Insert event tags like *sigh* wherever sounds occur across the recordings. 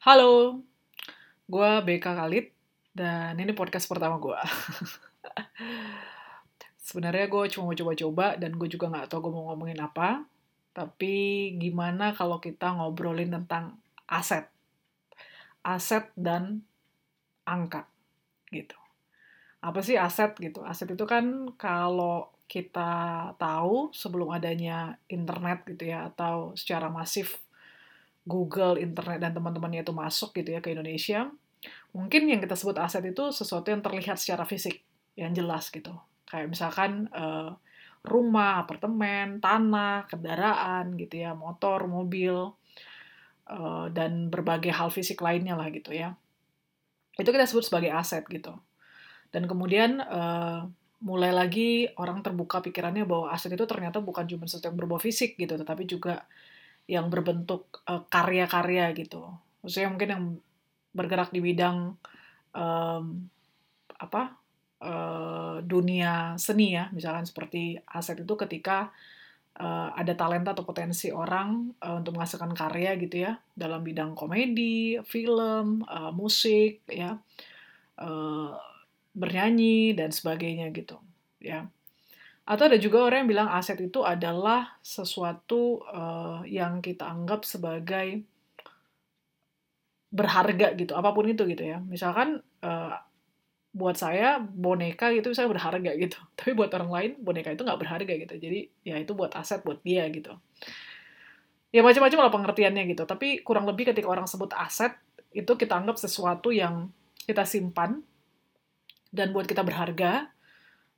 Halo, gue BK Khalid dan ini podcast pertama gue. *laughs* Sebenarnya gue cuma mau coba-coba dan gue juga nggak tahu gue mau ngomongin apa. Tapi gimana kalau kita ngobrolin tentang aset, aset dan angka gitu. Apa sih aset gitu? Aset itu kan kalau kita tahu sebelum adanya internet gitu ya atau secara masif Google, internet dan teman-temannya itu masuk gitu ya ke Indonesia, mungkin yang kita sebut aset itu sesuatu yang terlihat secara fisik, yang jelas gitu. Kayak misalkan uh, rumah, apartemen, tanah, kendaraan gitu ya, motor, mobil, uh, dan berbagai hal fisik lainnya lah gitu ya. Itu kita sebut sebagai aset gitu. Dan kemudian uh, mulai lagi orang terbuka pikirannya bahwa aset itu ternyata bukan cuma sesuatu yang berbau fisik gitu, tetapi juga yang berbentuk karya karya-karya gitu. Maksudnya mungkin yang bergerak di bidang um, apa uh, dunia seni ya, misalkan seperti aset itu ketika uh, ada talenta atau potensi orang uh, untuk menghasilkan karya gitu ya dalam bidang komedi, film, uh, musik ya. Uh, bernyanyi dan sebagainya gitu ya atau ada juga orang yang bilang aset itu adalah sesuatu uh, yang kita anggap sebagai berharga gitu apa pun itu gitu ya. Misalkan uh, buat saya boneka gitu saya berharga gitu. *laughs* Tapi buat orang lain boneka itu nggak berharga gitu. Jadi ya itu buat aset buat dia gitu. Ya macam-macam lah pengertiannya gitu. Tapi kurang lebih ketika orang sebut aset itu kita anggap sesuatu yang kita simpan dan buat kita berharga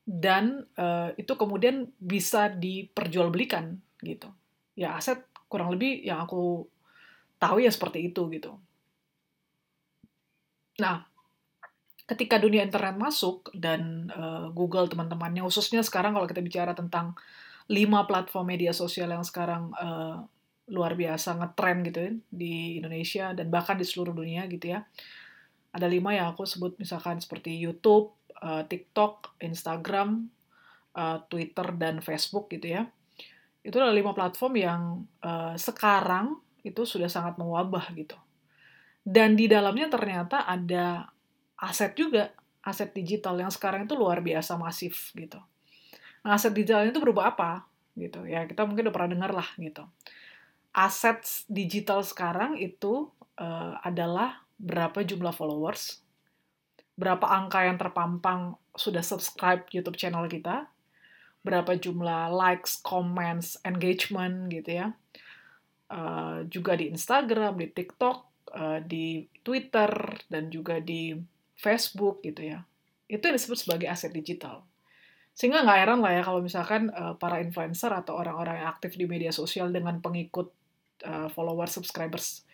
dan uh, itu kemudian bisa diperjualbelikan gitu. Ya aset kurang lebih yang aku tahu ya seperti itu gitu. Nah ketika dunia internet masuk dan uh, Google teman-temannya khususnya sekarang kalau kita bicara tentang lima platform media sosial yang sekarang uh, luar biasa ngetren gitu ya di Indonesia dan bahkan di seluruh dunia gitu ya ada lima yang aku sebut misalkan seperti YouTube, uh, TikTok, Instagram, uh, Twitter, dan Facebook gitu ya. Itu adalah lima platform yang uh, sekarang itu sudah sangat mewabah gitu. Dan di dalamnya ternyata ada aset juga, aset digital yang sekarang itu luar biasa masif gitu. Nah, aset digital itu berupa apa? gitu ya kita mungkin udah pernah dengar lah gitu aset digital sekarang itu uh, adalah berapa jumlah followers, berapa angka yang terpampang sudah subscribe YouTube channel kita, berapa jumlah likes, comments, engagement gitu ya. Uh, juga di Instagram, di TikTok, uh, di Twitter, dan juga di Facebook gitu ya. Itu yang disebut sebagai aset digital. Sehingga nggak heran lah ya kalau misalkan uh, para influencer atau orang-orang yang aktif di media sosial dengan pengikut uh, follower subscribers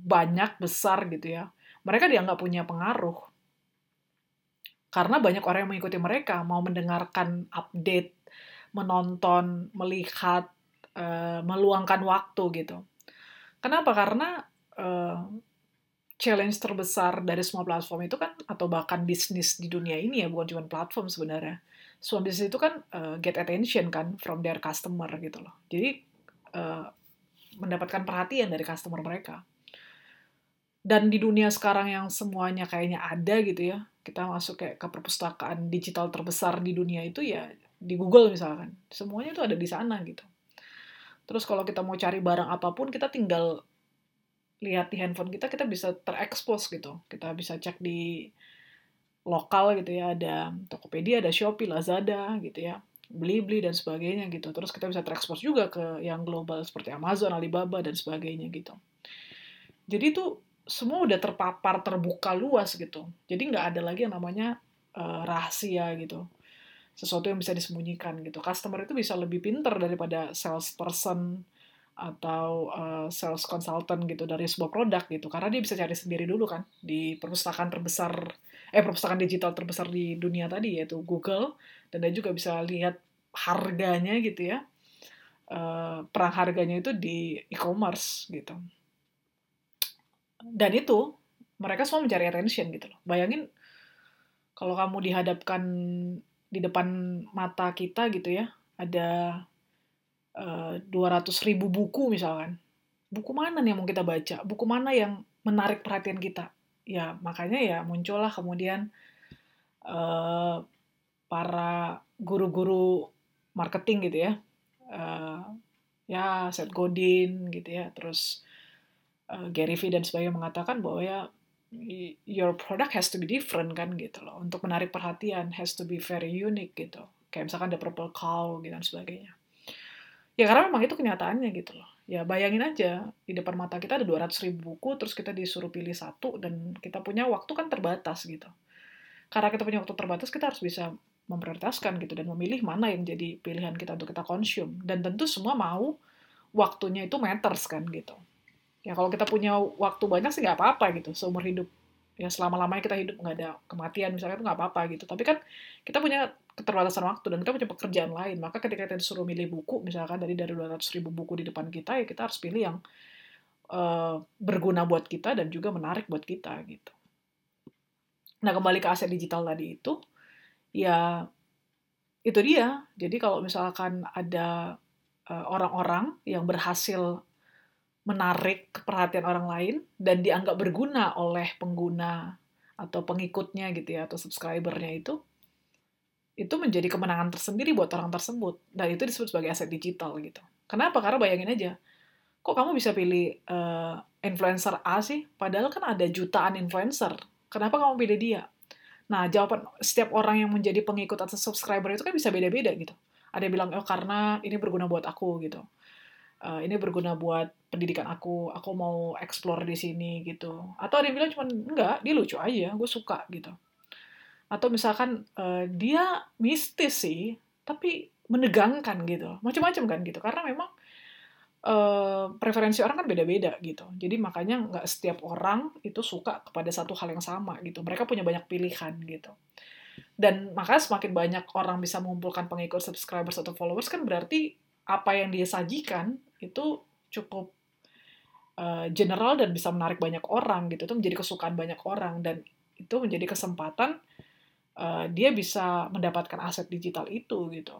banyak besar gitu ya mereka dianggap punya pengaruh karena banyak orang yang mengikuti mereka mau mendengarkan update menonton melihat uh, meluangkan waktu gitu. Kenapa? Karena uh, challenge terbesar dari semua platform itu kan atau bahkan bisnis di dunia ini ya bukan cuma platform sebenarnya. Semua bisnis itu kan uh, get attention kan from their customer gitu loh. Jadi uh, mendapatkan perhatian dari customer mereka. Dan di dunia sekarang yang semuanya kayaknya ada gitu ya kita masuk kayak ke perpustakaan digital terbesar di dunia itu ya di Google misalkan. Semuanya itu ada di sana gitu. Terus kalau kita mau cari barang apa pun kita tinggal lihat di handphone kita kita bisa terekspos gitu. Kita bisa cek di lokal gitu ya ada Tokopedia ada Shopee Lazada gitu ya. Beli-beli dan sebagainya gitu. Terus kita bisa terekspos juga ke yang global seperti Amazon Alibaba dan sebagainya gitu. Jadi itu semua udah terpapar terbuka luas gitu. Jadi nggak ada lagi yang namanya uh, rahasia gitu. Sesuatu yang bisa disembunyikan gitu. Customer itu bisa lebih pinter daripada salesperson atau uh, sales consultant gitu dari sebuah produk gitu. Karena dia bisa cari sendiri dulu kan di perpustakaan terbesar eh perpustakaan digital terbesar di dunia tadi yaitu Google. Dan dia juga bisa lihat harganya gitu ya. Uh, perang harganya itu di e-commerce gitu dan itu mereka semua mencari attention gitu loh. Bayangin kalau kamu dihadapkan di depan mata kita gitu ya, ada eh, 200 ribu buku misalkan. Buku mana nih yang mau kita baca? Buku mana yang menarik perhatian kita. Ya, makanya ya muncullah kemudian uh, para guru-guru marketing gitu ya. Uh, ya, Seth Godin gitu ya. Terus uh, Gary Vee dan sebagainya mengatakan bahwa ya your product has to be different kan gitu loh. Untuk menarik perhatian has to be very unique gitu. Kayak misalkan ada purple cow gitu dan sebagainya. Ya karena memang itu kenyataannya gitu loh. Ya bayangin aja, di depan mata kita ada 200 ribu buku, terus kita disuruh pilih satu, dan kita punya waktu kan terbatas gitu. Karena kita punya waktu terbatas, kita harus bisa memprioritaskan gitu, dan memilih mana yang jadi pilihan kita untuk kita konsum. Dan tentu semua mau waktunya itu matters kan gitu ya kalau kita punya waktu banyak sih nggak apa-apa gitu seumur hidup. Ya selama lamanya kita hidup nggak ada kematian misalnya itu nggak apa-apa gitu. Tapi kan kita punya keterbatasan waktu dan kita punya pekerjaan lain. Maka ketika kita disuruh milih buku misalkan dari dari 200 ribu buku di depan kita ya kita harus pilih yang uh, berguna buat kita dan juga menarik buat kita gitu. Nah kembali ke aset digital tadi itu ya itu dia. Jadi kalau misalkan ada eh, orang-orang uh, yang berhasil menarik perhatian orang lain dan dianggap berguna oleh pengguna atau pengikutnya gitu ya atau subscribernya itu itu menjadi kemenangan tersendiri buat orang tersebut dan itu disebut sebagai aset digital gitu. Kenapa? Karena bayangin aja, kok kamu bisa pilih uh, influencer A sih? Padahal kan ada jutaan influencer. Kenapa kamu pilih dia? Nah, jawaban setiap orang yang menjadi pengikut atau subscriber itu kan bisa beda-beda gitu. Ada yang bilang, oh karena ini berguna buat aku gitu uh, ini berguna buat pendidikan aku, aku mau explore di sini gitu. Atau ada yang bilang cuma enggak, dia lucu aja, gue suka gitu. Atau misalkan uh, dia mistis sih, tapi menegangkan gitu, macam-macam kan gitu. Karena memang uh, preferensi orang kan beda-beda gitu. Jadi makanya nggak setiap orang itu suka kepada satu hal yang sama gitu. Mereka punya banyak pilihan gitu. Dan maka semakin banyak orang bisa mengumpulkan pengikut, subscribers atau followers kan berarti apa yang dia sajikan itu cukup uh, general dan bisa menarik banyak orang gitu. Itu menjadi kesukaan banyak orang dan itu menjadi kesempatan uh, dia bisa mendapatkan aset digital itu gitu.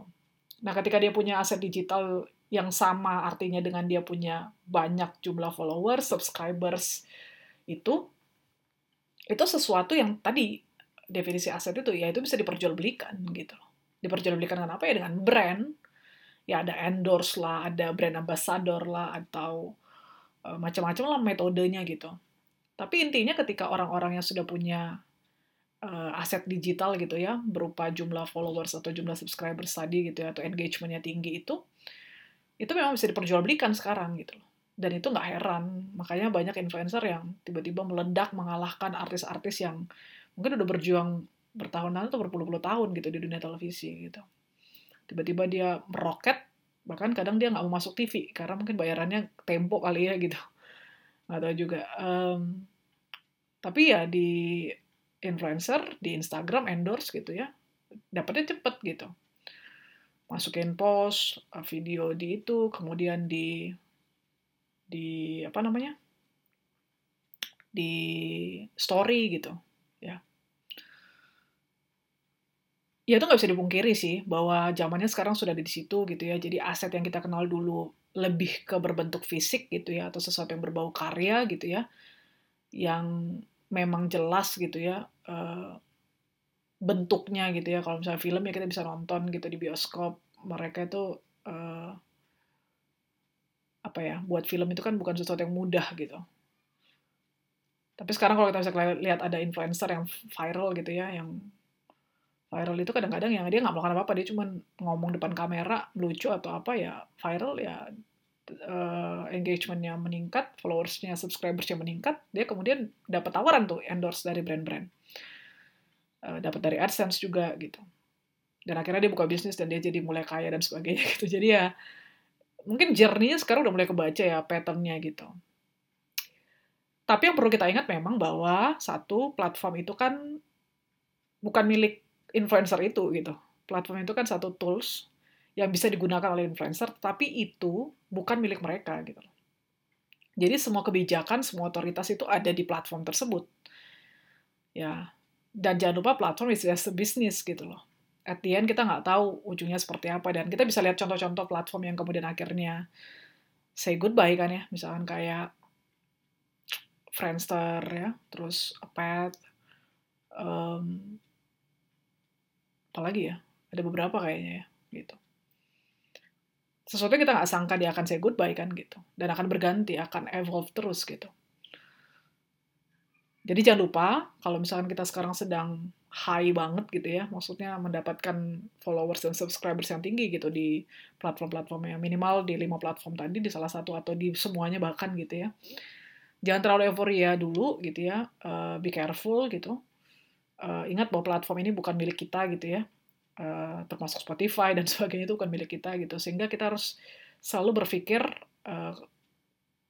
Nah ketika dia punya aset digital yang sama artinya dengan dia punya banyak jumlah followers subscribers itu itu sesuatu yang tadi definisi aset itu ya itu bisa diperjualbelikan gitu. Diperjualbelikan dengan apa? Ya dengan brand ya ada endorse lah, ada brand ambassador lah, atau uh, macam-macam lah metodenya gitu. Tapi intinya ketika orang-orang yang sudah punya uh, aset digital gitu ya, berupa jumlah followers atau jumlah subscribers tadi gitu ya, atau engagementnya tinggi itu, itu memang bisa diperjualbelikan sekarang gitu loh. Dan itu nggak heran, makanya banyak influencer yang tiba-tiba meledak mengalahkan artis-artis yang mungkin udah berjuang bertahun-tahun atau berpuluh-puluh tahun gitu di dunia televisi gitu tiba-tiba dia meroket bahkan kadang dia nggak mau masuk TV karena mungkin bayarannya tempo kali ya gitu. Nggak tahu juga. Um, tapi ya di influencer di Instagram endorse gitu ya dapatnya cepet gitu. Masukin post video di itu kemudian di di apa namanya? Di story gitu ya itu nggak bisa dipungkiri sih bahwa zamannya sekarang sudah ada di situ gitu ya. Jadi aset yang kita kenal dulu lebih ke berbentuk fisik gitu ya atau sesuatu yang berbau karya gitu ya. Yang memang jelas gitu ya uh, bentuknya gitu ya. Kalau misalnya film ya kita bisa nonton gitu di bioskop. Mereka itu uh, apa ya buat film itu kan bukan sesuatu yang mudah gitu. Tapi sekarang kalau kita bisa lihat ada influencer yang viral gitu ya, yang viral itu kadang-kadang yang dia nggak melakukan apa-apa dia cuma ngomong depan kamera lucu atau apa ya viral ya uh, engagementnya meningkat followersnya subscribersnya meningkat dia kemudian dapat tawaran tuh endorse dari brand-brand. Uh, dapat dari adsense juga gitu. Dan akhirnya dia buka bisnis dan dia jadi mulai kaya dan sebagainya *laughs* gitu. Jadi ya mungkin journey sekarang udah mulai kebaca ya patternnya gitu. Tapi yang perlu kita ingat memang bahwa satu platform itu kan bukan milik influencer itu gitu. Platform itu kan satu tools yang bisa digunakan oleh influencer, tapi itu bukan milik mereka gitu Jadi semua kebijakan, semua otoritas itu ada di platform tersebut. Ya, dan jangan lupa platform is just a business gitu loh. At the end kita nggak tahu ujungnya seperti apa dan kita bisa lihat contoh-contoh platform yang kemudian akhirnya say goodbye kan ya, misalkan kayak Friendster ya, terus Pet, um, apalagi ya, ada beberapa kayaknya ya, gitu. Sesuatu yang kita nggak sangka dia akan say goodbye kan gitu, dan akan berganti, akan evolve terus gitu. Jadi jangan lupa, kalau misalkan kita sekarang sedang high banget gitu ya, maksudnya mendapatkan followers dan subscribers yang tinggi gitu di platform-platform yang minimal di lima platform tadi, di salah satu atau di semuanya bahkan gitu ya. Jangan terlalu euforia dulu gitu ya, uh, be careful gitu. Uh, ingat bahwa platform ini bukan milik kita gitu ya, uh, termasuk Spotify dan *laughs* sebagainya itu bukan milik kita gitu, sehingga kita harus selalu berpikir uh,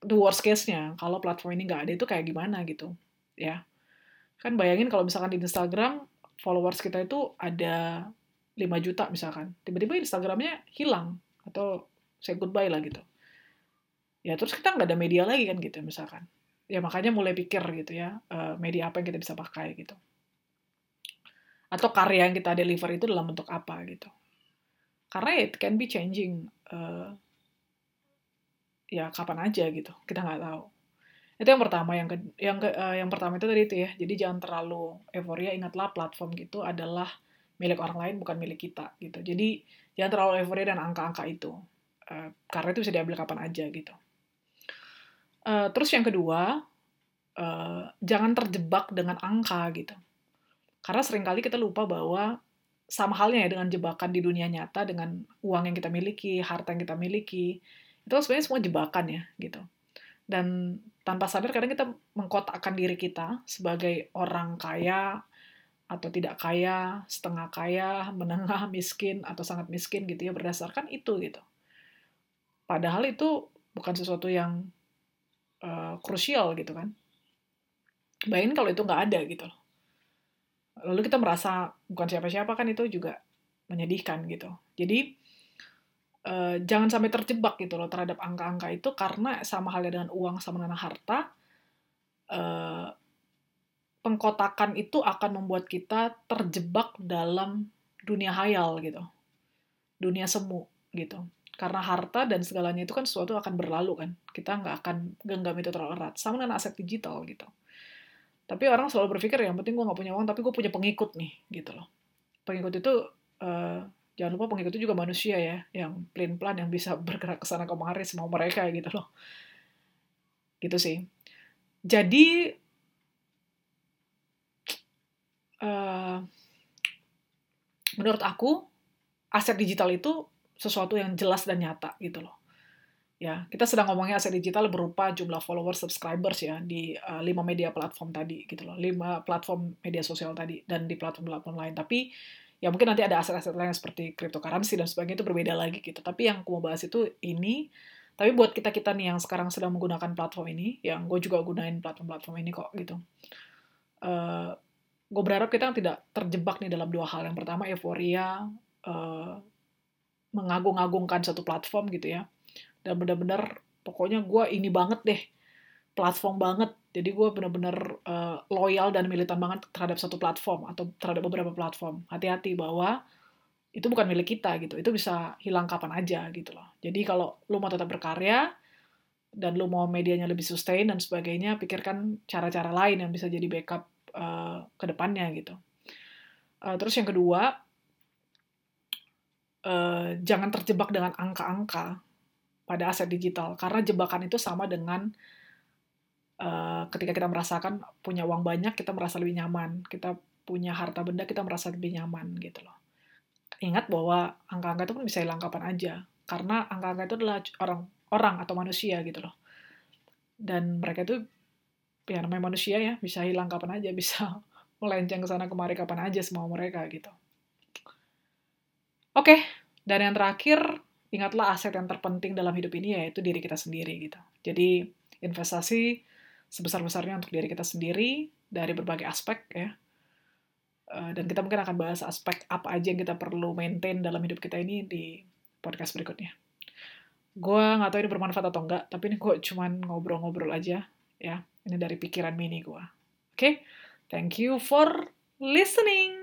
the worst case-nya, kalau platform ini nggak ada itu kayak gimana gitu ya. Kan bayangin kalau misalkan di Instagram followers kita itu ada 5 juta misalkan. Tiba-tiba Instagramnya hilang atau say goodbye lah gitu. Ya terus kita nggak ada media lagi kan gitu misalkan. Ya makanya mulai pikir gitu ya media apa yang kita bisa pakai gitu atau karya yang kita deliver itu dalam bentuk apa gitu. Karena it can be changing uh, ya kapan aja gitu. Kita nggak tahu. Itu yang pertama. Yang ke, yang ke, uh, yang pertama itu tadi itu ya. Jadi jangan terlalu euforia. Ingatlah platform gitu adalah milik orang lain bukan milik kita gitu. Jadi jangan terlalu euforia dan angka-angka itu. Uh, karena itu bisa diambil kapan aja gitu. Uh, terus yang kedua uh, jangan terjebak dengan angka gitu karena sering kali kita lupa bahwa sama halnya ya dengan jebakan di dunia nyata dengan uang yang kita miliki harta yang kita miliki itu sebenarnya semua jebakan ya gitu dan tanpa sadar kadang kita mengkotakkan diri kita sebagai orang kaya atau tidak kaya, setengah kaya, menengah, miskin, atau sangat miskin gitu ya, berdasarkan itu gitu. Padahal itu bukan sesuatu yang uh, gitu kan. Bayangin kalau itu nggak ada gitu loh. Lalu kita merasa bukan siapa-siapa kan itu juga menyedihkan gitu. Jadi uh, jangan sampai terjebak gitu loh terhadap angka-angka itu karena sama halnya dengan uang sama dengan harta uh, pengkotakan itu akan membuat kita terjebak dalam dunia hayal gitu. Dunia semu gitu. Karena harta dan segalanya itu kan sesuatu akan berlalu kan. Kita nggak akan genggam itu terlalu erat. Sama dengan aset digital gitu tapi orang selalu berpikir yang penting gue nggak punya uang tapi gue punya pengikut nih gitu loh. Pengikut itu uh, jangan lupa pengikut itu juga manusia ya yang plan plan yang bisa bergerak ke sana kemari semua mereka gitu loh. Gitu sih. Jadi uh, menurut aku aset digital itu sesuatu yang jelas dan nyata gitu loh ya kita sedang ngomongin aset digital berupa jumlah followers subscribers ya di uh, lima media platform tadi gitu loh. Lima platform media sosial tadi dan di platform-platform lain. Tapi ya mungkin nanti ada aset-aset lain seperti cryptocurrency dan sebagainya itu berbeda lagi gitu. Tapi yang aku mau bahas itu ini. Tapi buat kita kita nih yang sekarang sedang menggunakan platform ini yang gue juga gunain platform-platform ini kok gitu. Uh, eh, gue berharap kita tidak terjebak nih dalam dua hal. Yang pertama euforia uh, mengagung-agungkan satu platform gitu ya dan benar-benar pokoknya gue ini banget deh platform banget jadi gue bener-bener uh, loyal dan militan banget terhadap satu platform atau terhadap beberapa platform. Hati-hati bahwa itu bukan milik kita gitu. Itu bisa hilang kapan aja gitu loh. Jadi kalau lu mau tetap berkarya dan lu mau medianya lebih sustain dan sebagainya, pikirkan cara-cara lain yang bisa jadi backup uh, ke depannya gitu. Uh, terus yang kedua, uh, jangan terjebak dengan angka-angka pada aset digital. Karena jebakan itu sama dengan Eh, ketika kita merasakan punya uang banyak kita merasa lebih nyaman. Kita punya harta benda kita merasa lebih nyaman gitu loh. Ingat bahwa angka-angka itu pun bisa hilang kapan aja. Karena angka-angka itu adalah orang orang atau manusia gitu loh. Dan mereka itu ya namanya manusia ya bisa hilang kapan aja *laughs* bisa melenceng ke sana kemari kapan aja semua mereka gitu. Oke dan yang terakhir ingatlah aset yang terpenting dalam hidup ini yaitu diri kita sendiri gitu jadi investasi sebesar-besarnya untuk diri kita sendiri dari berbagai aspek ya. Eh, dan kita mungkin akan bahas aspek apa aja yang kita perlu maintain dalam hidup kita ini di podcast berikutnya. Gue nggak tahu ini bermanfaat atau enggak, tapi ini gue cuman ngobrol-ngobrol aja ya. Ini dari pikiran mini gue. Oke, okay? thank you for listening.